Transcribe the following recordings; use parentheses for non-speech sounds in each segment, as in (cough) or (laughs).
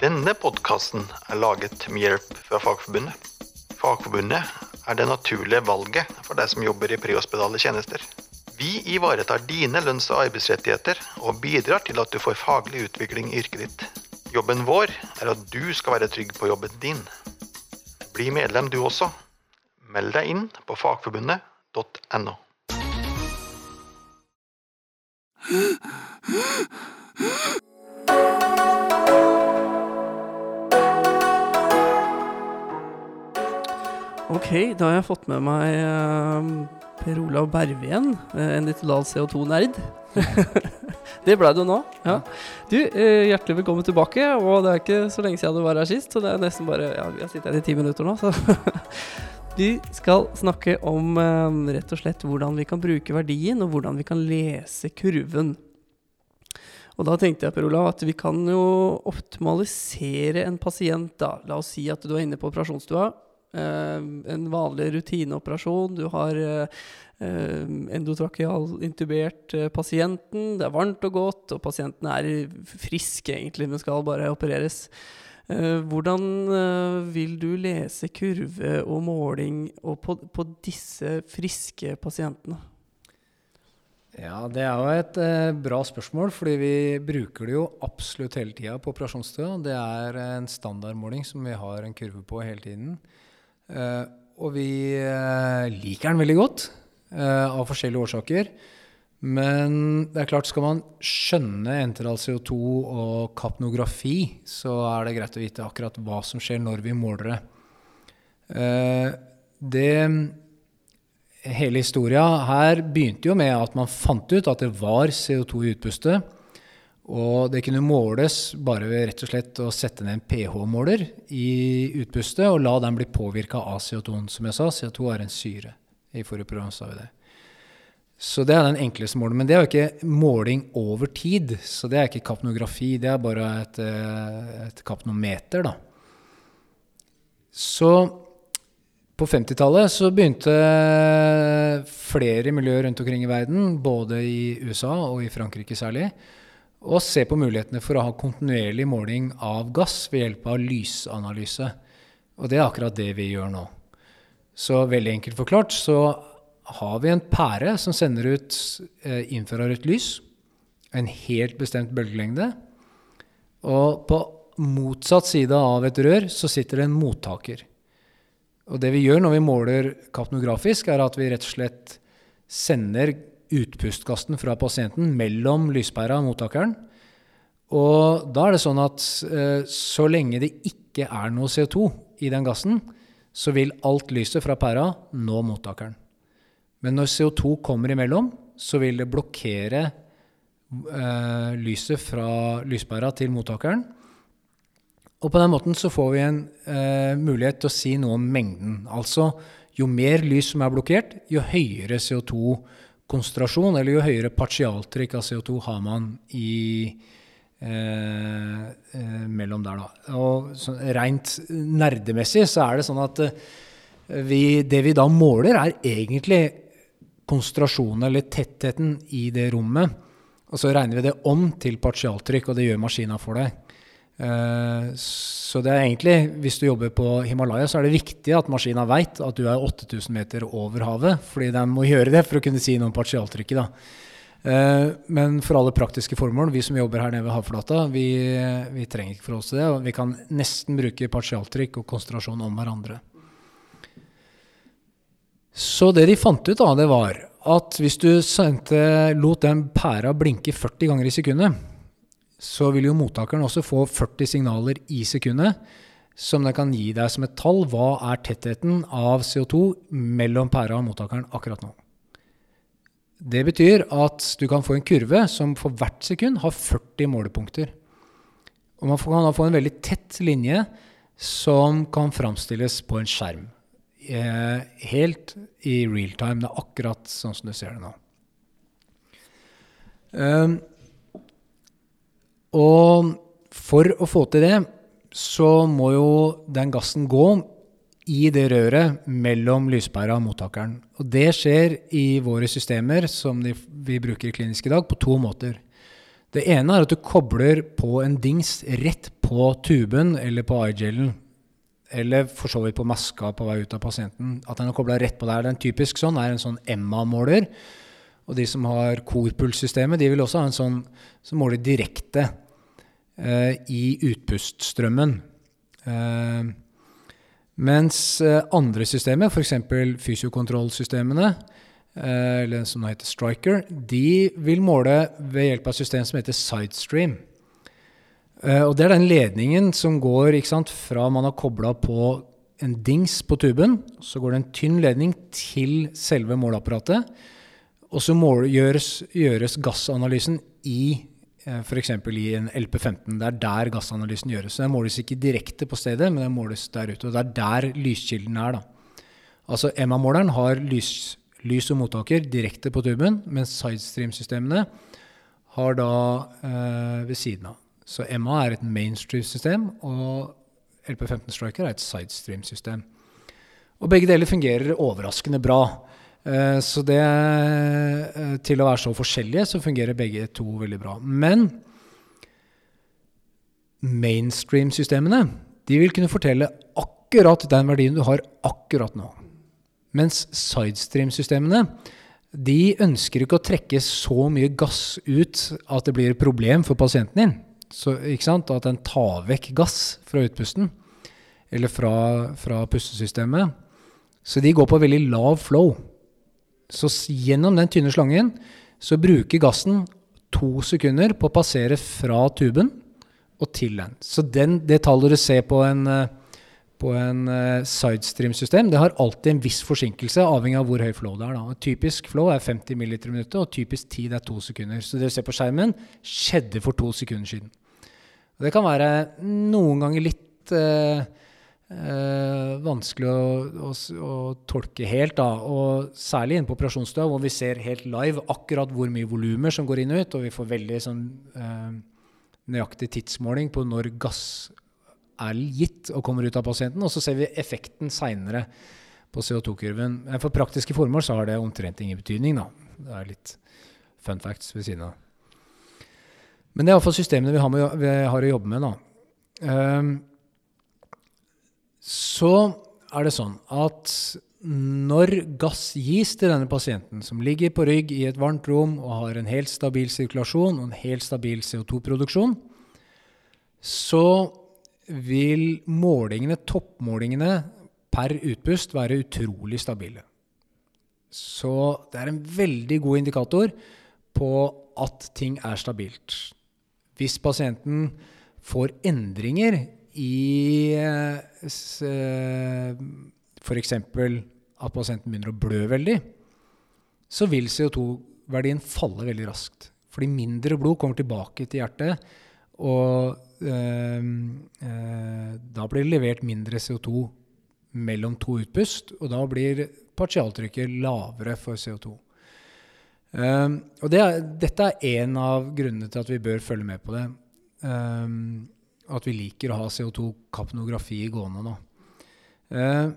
Denne podkasten er laget med hjelp fra Fagforbundet. Fagforbundet er det naturlige valget for deg som jobber i prehospitale tjenester. Vi ivaretar dine lønns- og arbeidsrettigheter og bidrar til at du får faglig utvikling i yrket ditt. Jobben vår er at du skal være trygg på jobben din. Bli medlem du også. Meld deg inn på fagforbundet.no. Ok, da har jeg fått med meg uh, Per Olav Bervien, uh, eh, en litoral CO2-nerd. (laughs) det ble du nå. Ja. Du, uh, hjertelig velkommen tilbake. Og det er ikke så lenge siden du var her sist, så det er nesten bare Ja, vi har sittet her i ti minutter nå, så (laughs) Vi skal snakke om rett og slett hvordan vi kan bruke verdien, og hvordan vi kan lese kurven. Og da tenkte jeg Per Olav, at vi kan jo optimalisere en pasient. da. La oss si at du er inne på operasjonsstua. Eh, en vanlig rutineoperasjon. Du har eh, endotrakeal intubert eh, pasienten. Det er varmt og godt, og pasienten er frisk egentlig, men skal bare opereres. Hvordan vil du lese kurve og måling og på, på disse friske pasientene? Ja, Det er jo et bra spørsmål, fordi vi bruker det jo absolutt hele tida på operasjonsstua. Det er en standardmåling som vi har en kurve på hele tiden. Eh, og vi eh, liker den veldig godt eh, av forskjellige årsaker. Men det er klart, skal man skjønne enteral CO2 og kapnografi, så er det greit å vite akkurat hva som skjer når vi måler det. Det hele historia her begynte jo med at man fant ut at det var CO2 i utpustet. Og det kunne måles bare ved rett og slett å sette ned en pH-måler i utpustet og la den bli påvirka av CO2. Som jeg sa, CO2 er en syre. I forrige program sa vi det. Så det er den enkleste målen. Men det er jo ikke måling over tid. Så det er ikke kapnografi. Det er bare et, eh, et kapnometer, da. Så på 50-tallet så begynte flere miljøer rundt omkring i verden, både i USA og i Frankrike særlig, å se på mulighetene for å ha kontinuerlig måling av gass ved hjelp av lysanalyse. Og det er akkurat det vi gjør nå. Så veldig enkelt forklart så har vi en pære som sender ut eh, infrarødt lys, en helt bestemt bølgelengde. Og på motsatt side av et rør så sitter det en mottaker. Og det vi gjør når vi måler kapnografisk, er at vi rett og slett sender utpustgassen fra pasienten mellom lyspæra og mottakeren. Og da er det sånn at eh, så lenge det ikke er noe CO2 i den gassen, så vil alt lyset fra pæra nå mottakeren. Men når CO2 kommer imellom, så vil det blokkere eh, lyset fra lyspæra til mottakeren. Og på den måten så får vi en eh, mulighet til å si noe om mengden. Altså jo mer lys som er blokkert, jo høyere CO2-konsentrasjon, eller jo høyere partialtrykk av CO2 har man i eh, eh, mellom der, da. Og så, rent nerdemessig så er det sånn at eh, vi, det vi da måler, er egentlig konsentrasjonen eller tettheten i det rommet. Og så regner vi det om til partialtrykk, og det gjør maskina for deg. Eh, Så det er egentlig, hvis du jobber på Himalaya, så er det viktig at maskina veit at du er 8000 meter over havet, fordi den må gjøre det for å kunne si noe om partialtrykket. da. Eh, Men for alle praktiske formål, vi som jobber her nede ved havflata, vi, vi trenger ikke forholde oss til det. og Vi kan nesten bruke partialtrykk og konsentrasjon om hverandre. Så det de fant ut, da, det var at hvis du sendte, lot den pæra blinke 40 ganger i sekundet, så vil jo mottakeren også få 40 signaler i sekundet, som den kan gi deg som et tall. Hva er tettheten av CO2 mellom pæra og mottakeren akkurat nå? Det betyr at du kan få en kurve som for hvert sekund har 40 målepunkter. Og man kan da få en veldig tett linje som kan framstilles på en skjerm. Eh, helt i real time. Det er akkurat sånn som du ser det nå. Og for å få til det, så må jo den gassen gå i det røret mellom lyspæra og mottakeren. Og det skjer i våre systemer som de, vi bruker i klinisk i dag, på to måter. Det ene er at du kobler på en dings rett på tuben eller på eye-gelen. Eller for så vidt på maska på vei ut av pasienten. At den er kobla rett på der. Den typisk sånn er en sånn Emma-måler. Og de som har korpulssystemet, de vil også ha en sånn som måler direkte eh, i utpuststrømmen. Eh, mens eh, andre systemer, f.eks. fysiokontrollsystemene, eh, eller som nå heter Striker, de vil måle ved hjelp av et system som heter Sidestream. Eh, og det er den ledningen som går sant, fra man har kobla på en dings på tuben, så går det en tynn ledning til selve måleapparatet. Og så gjøres, gjøres, gassanalysen i eh, f.eks. i en LP15. Det er der gassanalysen gjøres. Så Den måles ikke direkte på stedet, men den måles der ute. Og det er der lyskilden er. da. Altså MA-måleren har lys, lys og mottaker direkte på tuben, mens sidestream-systemene har da eh, ved siden av. Så MA er et mainstream-system, og LP15 Striker er et sidestream-system. Og begge deler fungerer overraskende bra. Eh, så det eh, Til å være så forskjellige, så fungerer begge to veldig bra. Men mainstream-systemene de vil kunne fortelle akkurat den verdien du har akkurat nå. Mens sidestream-systemene de ønsker ikke å trekke så mye gass ut at det blir et problem for pasienten din. Så? At den tar vekk gass fra utpusten, eller fra, fra pustesystemet. Så de går på veldig lav flow. Så gjennom den tynne slangen så bruker gassen to sekunder på å passere fra tuben og til den. Så den, det tallet du ser på en, på en sidestream-system, det har alltid en viss forsinkelse, avhengig av hvor høy flow det er. Da. Typisk flow er 50 ml i minuttet, og typisk tid er to sekunder. Så det du ser på skjermen, skjedde for to sekunder siden. Og det kan være noen ganger litt eh, eh, vanskelig å, å, å, tolke helt. Da. Og særlig inne på operasjonsstua, hvor vi ser helt live akkurat hvor mye volumer som går inn og ut, og vi får veldig sånn, eh, nøyaktig tidsmåling på når gass er gitt og kommer ut av pasienten. Og så ser vi effekten seinere på CO2-kurven. For praktiske formål så har det omtrent ingen betydning. Da. Det er litt fun facts ved siden av. Men det er iallfall systemene vi har, med, vi har, å jobbe med. Da. Um, så er det sånn at når gass gis til denne pasienten, som ligger på rygg i et varmt rom og har en helt stabil sirkulasjon og en helt stabil CO2-produksjon, så vil målingene, toppmålingene per utpust være utrolig stabile. Så det er en veldig god indikator på at ting er stabilt. Hvis pasienten får endringer i f.eks. at pasienten begynner å blø veldig, så vil CO2-verdien falle veldig raskt. Fordi mindre blod kommer tilbake til hjertet, og øh, da blir det levert mindre CO2 mellom to utpust, og da blir partialtrykket lavere for CO2. Um, og det er, dette er en av grunnene til at vi bør følge med på det. Um, at vi liker å ha CO2-kapnografi gående nå. Uh,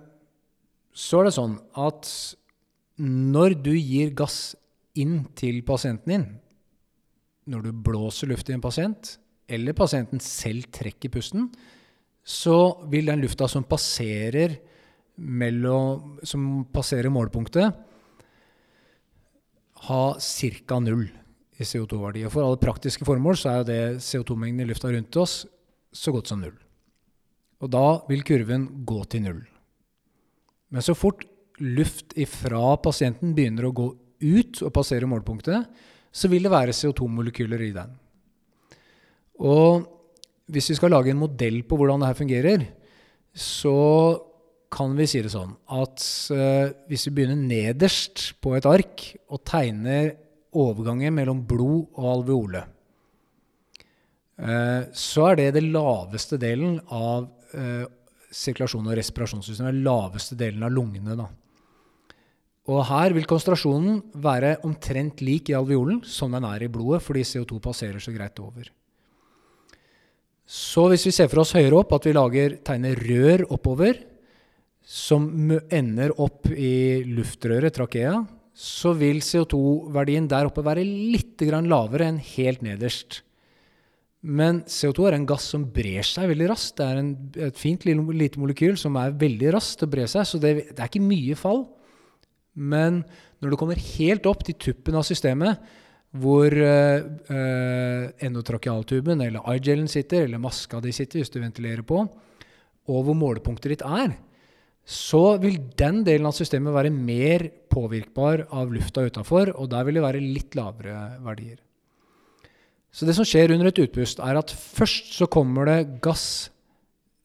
så er det sånn at når du gir gass inn til pasienten din, når du blåser luft i en pasient, eller pasienten selv trekker pusten, så vil den lufta som passerer, mellom, som passerer målepunktet, ha ca. null i CO2-verdi. Og for alle praktiske formål så er jo det CO2-mengden i lufta rundt oss så godt som null. Og da vil kurven gå til null. Men så fort luft ifra pasienten begynner å gå ut og passere målpunktet, så vil det være CO2-molekyler i den. Og hvis vi skal lage en modell på hvordan dette fungerer, så kan vi si det sånn at uh, hvis vi begynner nederst på et ark og tegner overgangen mellom blod og alveole, så er det det laveste delen av uh, sirkulasjon- og respirasjonssystemet. Den laveste delen av lungene. Da. Og her vil konsentrasjonen være omtrent lik i alveolen som den er i blodet, fordi CO2 passerer så greit over. Så hvis vi ser for oss høyere opp at vi lager, tegner rør oppover, som ender opp i luftrøret, trakea, så vil CO2-verdien der oppe være litt lavere enn helt nederst. Men CO2 er en gass som brer seg veldig raskt. Det er en, et fint lite molekyl som er veldig raskt til å bre seg, så det, det, er ikke mye fall. Men når du kommer helt opp til tuppen av systemet, hvor uh, uh, endotrakealtuben eller eye-gelen sitter, eller maska di sitter hvis du ventilerer på, og hvor målepunktet ditt er, så vil den delen av systemet være mer påvirkbar av lufta utafor, og der vil det være litt lavere verdier. Så det som skjer under et utpust, er at først så kommer det gass.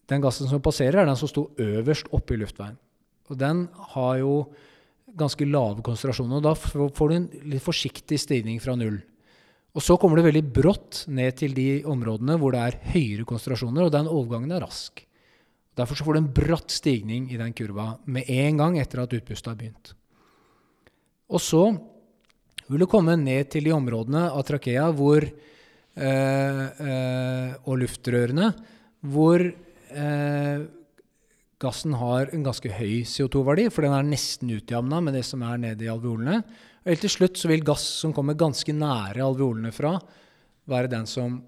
Den gassen som passerer, er den som sto øverst oppe i luftveien. Og den har jo ganske lave konsentrasjoner. og Da får du en litt forsiktig stigning fra null. Og så kommer det veldig brått ned til de områdene hvor det er høyere konsentrasjoner, og den overgangen er rask. Derfor så får du en bratt stigning i den kurva med en gang etter at utpustet har begynt. Og så vil du komme ned til de områdene av trakea hvor og luftrørene, hvor eh, gassen har en ganske høy CO2-verdi, for den er nesten utjamna med det som er nede i alveolene. Og helt til slutt så vil gass som kommer ganske nære alveolene fra, være den som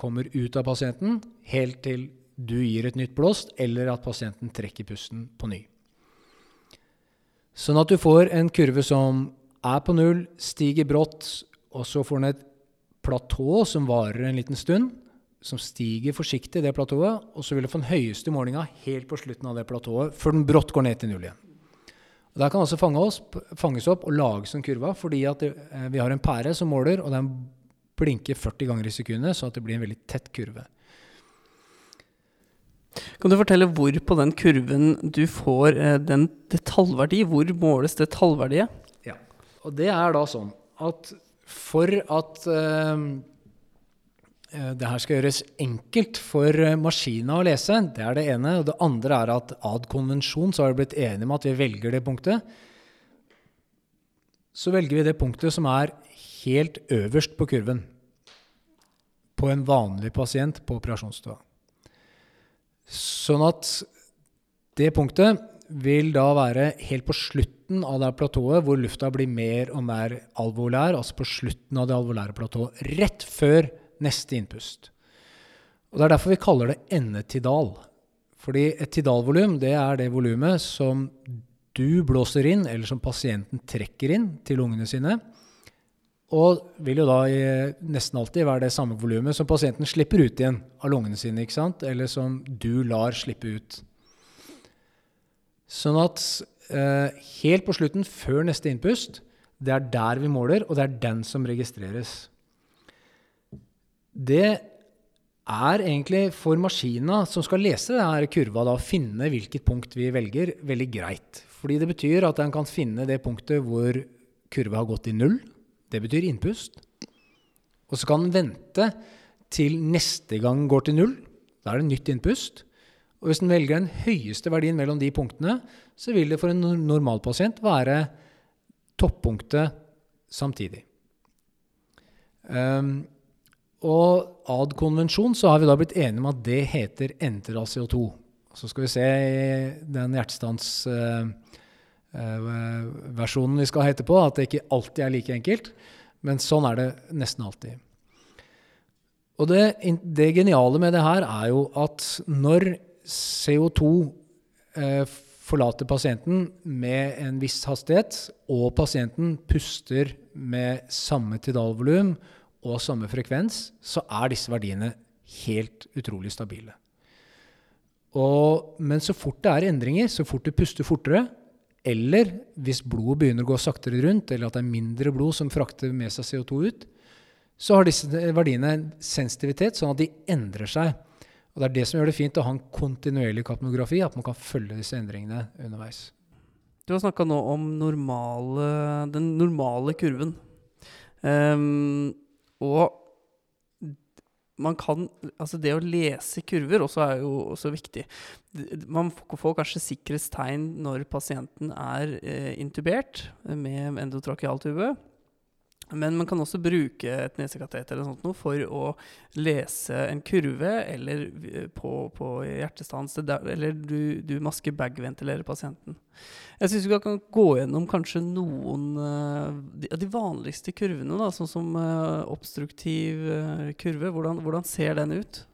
kommer ut av pasienten, helt til du gir et nytt blåst, eller at pasienten trekker pusten på ny. Sånn at du får en kurve som er på null, stiger brått, og så får den et platå som varer en liten stund, som stiger forsiktig, det platået, og så vil du få den høyeste målinga helt på slutten av det platået, før den brått går ned til null igjen. Og Der kan altså fange oss, fanges opp og lages en kurve, fordi det, eh, vi har en pære som måler, og den blinker 40 ganger i sekundet, så at det blir en veldig tett kurve. Kan du fortelle hvor på den kurven du får eh, den detaljverdi? Hvor måles detaljverdiet? Ja, og det er da sånn at for at uh, det her skal gjøres enkelt for maskina å lese, det er det ene. Og det andre er at ad konvensjon så har vi blitt enige om at vi velger det punktet. Så velger vi det punktet som er helt øverst på kurven. På en vanlig pasient på operasjonsstua. Sånn at det punktet vil da være helt på slutten av det platået, hvor lufta blir mer og mer alvolær, altså på slutten av det alvolære platået, rett før neste innpust. Og Det er derfor vi kaller det endetidal. Fordi et tidalvolum det er det volumet som du blåser inn, eller som pasienten trekker inn til lungene sine. Og vil jo da nesten alltid være det samme volumet som pasienten slipper ut igjen av lungene sine. ikke sant? Eller som du lar slippe ut. Sånn at eh, helt på slutten, før neste innpust, det er der vi måler, og det er den som registreres. Det er egentlig for maskina som skal lese denne kurva, da, finne hvilket punkt vi velger, veldig greit. Fordi det betyr at den kan finne det punktet hvor kurva har gått i null. Det betyr innpust. Og så kan den vente til neste gang går til null. Da er det nytt innpust. Og hvis den velger den høyeste verdien mellom de punktene, så vil det for en normalpasient være toppunktet samtidig. Um, og ad konvensjon så har vi da blitt enige om at det heter enteral CO2. Så skal vi se i den hjertestandsversjonen uh, uh, vi skal hete på, at det ikke alltid er like enkelt. Men sånn er det nesten alltid. Og det, det geniale med det her er jo at når CO2 eh, forlater pasienten med en viss hastighet, og pasienten puster med samme tidalvolum og samme frekvens, så er disse verdiene helt utrolig stabile. Og, men så fort det er endringer, så fort du puster fortere, eller hvis blodet begynner å gå saktere rundt, eller at det er mindre blod som frakter med seg CO2 ut, så har disse verdiene en sensitivitet, sånn at de endrer seg. Og Det er det som gjør det fint å ha en kontinuerlig kapnografi, at man kan følge disse endringene underveis. Du har snakka nå om normale, den normale kurven. Um, og man kan Altså, det å lese kurver også er jo også viktig. Man får kanskje sikkerhetstegn når pasienten er eh, intubert med endotrakealtube. Men man kan også bruke et nesekateter for å lese en kurve eller på, på hjertestans, eller du, du maske-bag-ventilerer pasienten. Jeg syns vi kan gå gjennom kanskje noen eh, de, av vanligste kurvene, da, sånn som eh, obstruktiv eh, kurve. Hvordan, hvordan ser den ut?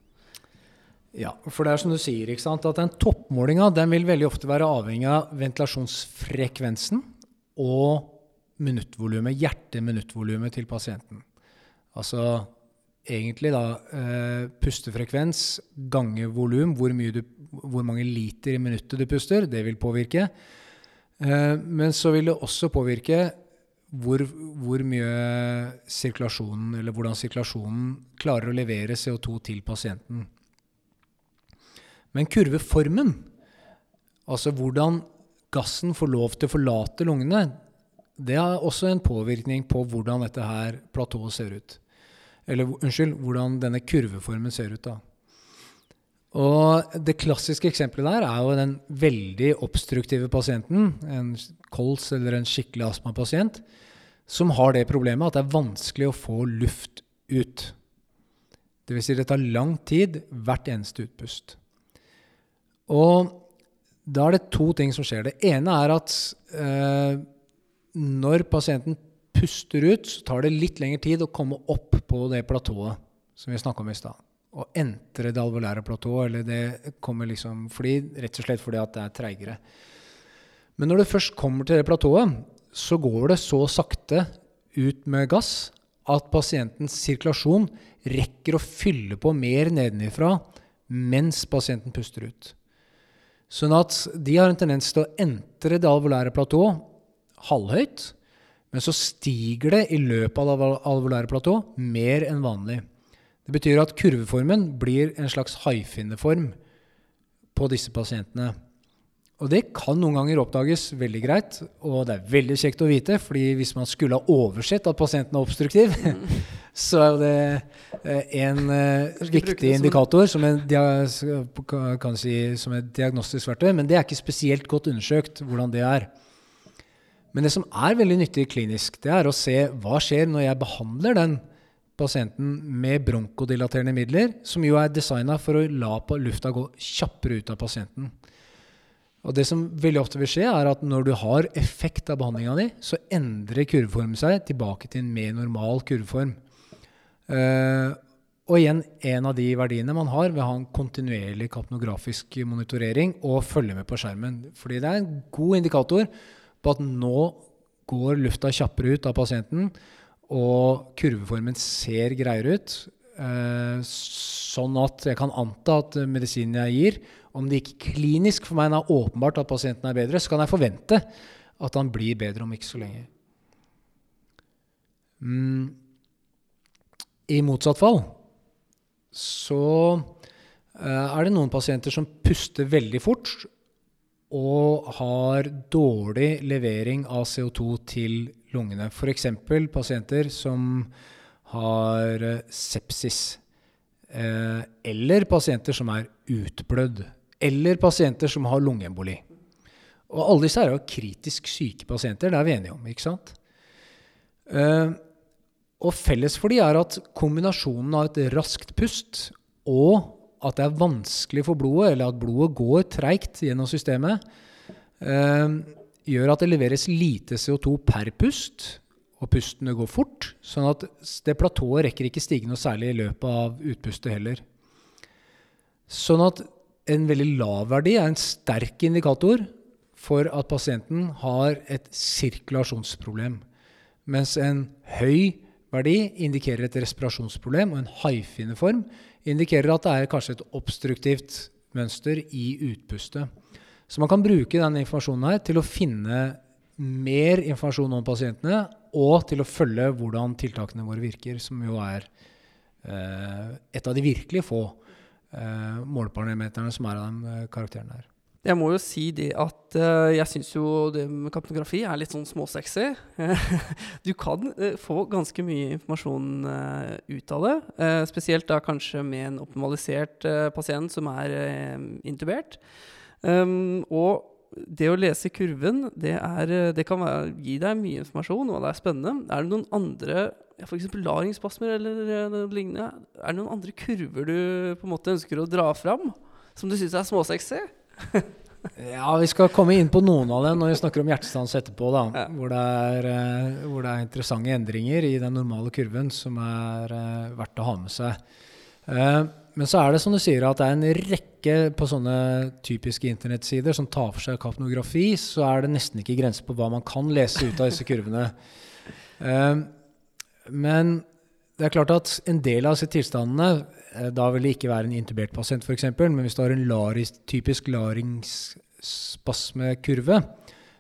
Ja, for det er som du sier, ikke sant, at den toppmålinga den vil veldig ofte være avhengig av ventilasjonsfrekvensen og minuttvolumet, hjerte-minuttvolumet til pasienten. Altså egentlig da eh, pustefrekvens gange volum, hvor, hvor mange liter i minuttet du puster, det vil påvirke. Eh, men så vil det også påvirke hvor, hvor mye sirkulasjonen, eller hvordan sirkulasjonen klarer å levere CO2 til pasienten. Men kurveformen, altså hvordan gassen får lov til å forlate lungene, det har også en påvirkning på hvordan dette her platået ser ut. Eller unnskyld, hvordan denne kurveformen ser ut. da. Og Det klassiske eksempelet der er jo den veldig obstruktive pasienten, en kols eller en skikkelig astmapasient, som har det problemet at det er vanskelig å få luft ut. Dvs. Si det tar lang tid hvert eneste utpust. Og da er det to ting som skjer. Det ene er at eh, når pasienten puster ut, så tar det litt lengre tid å komme opp på det platået som vi snakka om i stad. Å entre det alvolære platået, eller det kommer liksom fordi, rett og slett fordi at det er treigere. Men når det først kommer til det platået, så går det så sakte ut med gass at pasientens sirkulasjon rekker å fylle på mer nedenifra mens pasienten puster ut. Sånn at de har en tendens til å entre det alvolære platået halvhøyt, men så stiger det i løpet av det alvolære platå mer enn vanlig. Det betyr at kurveformen blir en slags haifinneform på disse pasientene. Og det kan noen ganger oppdages veldig greit, og det er veldig kjekt å vite, fordi hvis man skulle ha oversett at pasienten er obstruktiv, (laughs) så er det eh, en eh, viktig indikator som en, kan si, som et diagnostisk verktøy, men det er ikke spesielt godt undersøkt hvordan det er. Men det som er veldig nyttig klinisk, det er å se hva skjer når jeg behandler den pasienten med bronkodilaterende midler, som jo er designa for å la lufta gå kjappere ut av pasienten. Og det som veldig ofte vil skje, er at når du har effekt av behandlinga di, så endrer kurveformen seg tilbake til en mer normal kurveform. Uh, og igjen, en av de verdiene man har ved å ha en kontinuerlig kapnografisk monitorering og følge med på skjermen. Fordi det er en god indikator på at nå går lufta kjappere ut av pasienten, og kurveformen ser greiere ut. eh, sånn at jeg kan anta at medisinen jeg gir, om det ikke klinisk for meg er åpenbart at pasienten er bedre, så kan jeg forvente at han blir bedre om ikke så lenge. Mm. I motsatt fall så eh, er det noen pasienter som puster veldig fort og har dårlig levering av CO2 til lungene. F.eks. pasienter som har eh, sepsis. Eh, eller pasienter som er utblødd. Eller pasienter som har lungeemboli. Og alle disse er jo kritisk syke pasienter, det er vi enige om, ikke sant? Eh, og felles for de er at kombinasjonen av et raskt pust og at det er vanskelig for blodet, eller at blodet går treigt gjennom systemet, eh, gjør at det leveres lite CO2 per pust, og pustene går fort, sånn at det platået rekker ikke stige noe særlig i løpet av utpustet heller. Sånn at en veldig lav verdi er en sterk indikator for at pasienten har et sirkulasjonsproblem, mens en høy verdi indikerer et respirasjonsproblem, og en haifinneform indikerer at det er kanskje et obstruktivt mønster i utpustet. Så man kan bruke denne informasjonen her til å finne mer informasjon om pasientene, og til å følge hvordan tiltakene våre virker, som jo er eh, et av de virkelig få eh, måleparameterne som er av den karakterene karakteren her. Jeg må jo si det at uh, jeg syns jo det med kapnografi er litt sånn småsexy. (laughs) du kan uh, få ganske mye informasjon uh, ut av det. spesielt da kanskje med en optimalisert pasient som er intubert. Um, og det å lese kurven, det, er, det kan være, gi deg mye informasjon, og det er spennende. Er det noen andre ja, F.eks. laringsspasmer eller noe lignende. Er det noen andre kurver du på en måte ønsker å dra fram, som du syns er småsexy? Ja, vi skal komme inn på noen av dem når vi snakker om hjertestans etterpå, da. Ja. Hvor, det er, eh, hvor det er interessante endringer i den normale kurven som er eh, verdt å ha med seg. Eh, men så er det som du sier at det er en rekke på sånne typiske internettsider som tar for seg kapnografi, så er det nesten ikke grenser på hva man kan lese ut av disse kurvene. Men det er klart at en del av disse tilstandene Da vil det ikke være en intubert pasient, f.eks. Men hvis du har en laris, typisk laringsspasmekurve,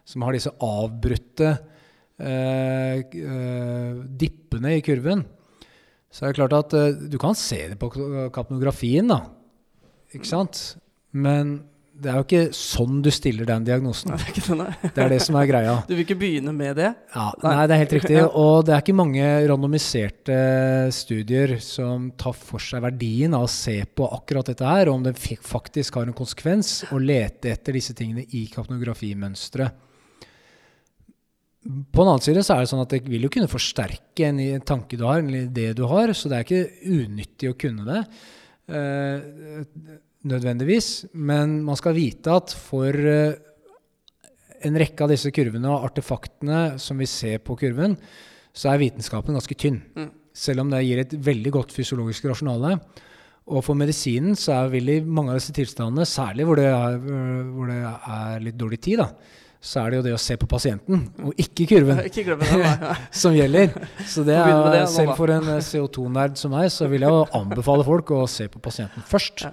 som har disse avbrutte eh, eh, dippene i kurven, så er det klart at eh, du kan se det på kapnografien, da. Ikke sant? Men det er jo ikke sånn du stiller den diagnosen. Nei, det er ikke sånn, nei. Det er det som er greia. Du vil ikke begynne med det? Ja, Nei. nei, det er helt riktig. (laughs) Og det er ikke mange randomiserte studier som tar for seg verdien av å se på akkurat dette her, og om det faktisk har en konsekvens å lete etter disse tingene i kapnografimønsteret. På den annen side så er det sånn at det vil jo kunne forsterke en, tanke du har, en idé du har, så det er ikke unyttig å kunne det. Eh, nødvendigvis. Men man skal vite at for eh, en rekke av disse kurvene og artefaktene som vi ser på kurven, så er vitenskapen ganske tynn. Mm. Selv om det gir et veldig godt fysiologisk rasjonale. Og for medisinen så er vel i mange av disse tilstandene, særlig hvor det er, øh, hvor det er litt dårlig tid, da, så er det jo det å se på pasienten, og ikke kurven, (laughs) Ikke det. (laughs) Som gjelder. Så det er, selv for en eh, CO2-nerd som meg, så vil jeg jo anbefale folk å se på pasienten først.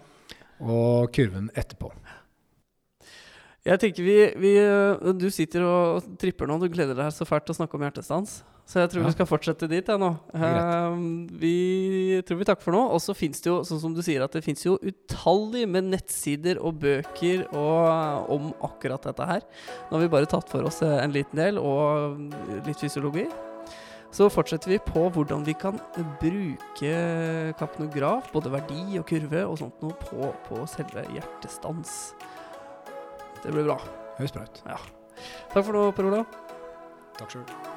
Og kurven etterpå. Jeg tenker vi, vi Du sitter og tripper nå. Du gleder deg så fælt til å snakke om hjertestans. Så jeg tror Ja. vi skal fortsette dit jeg, nå. Ehm, vi tror vi takker for nå. Og så fins det jo, sånn som du sier, at det fins jo utallige med nettsider og bøker og, om akkurat dette her. Nå har vi bare tatt for oss eh, en liten del, og litt fysiologi. Så fortsetter vi på hvordan vi kan bruke kapnograf, både verdi og kurve og sånt noe, på, på selve hjertestans. Det blir bra. Høres bra ut. Ja. Takk for nå, Per Olav. Takk sjøl.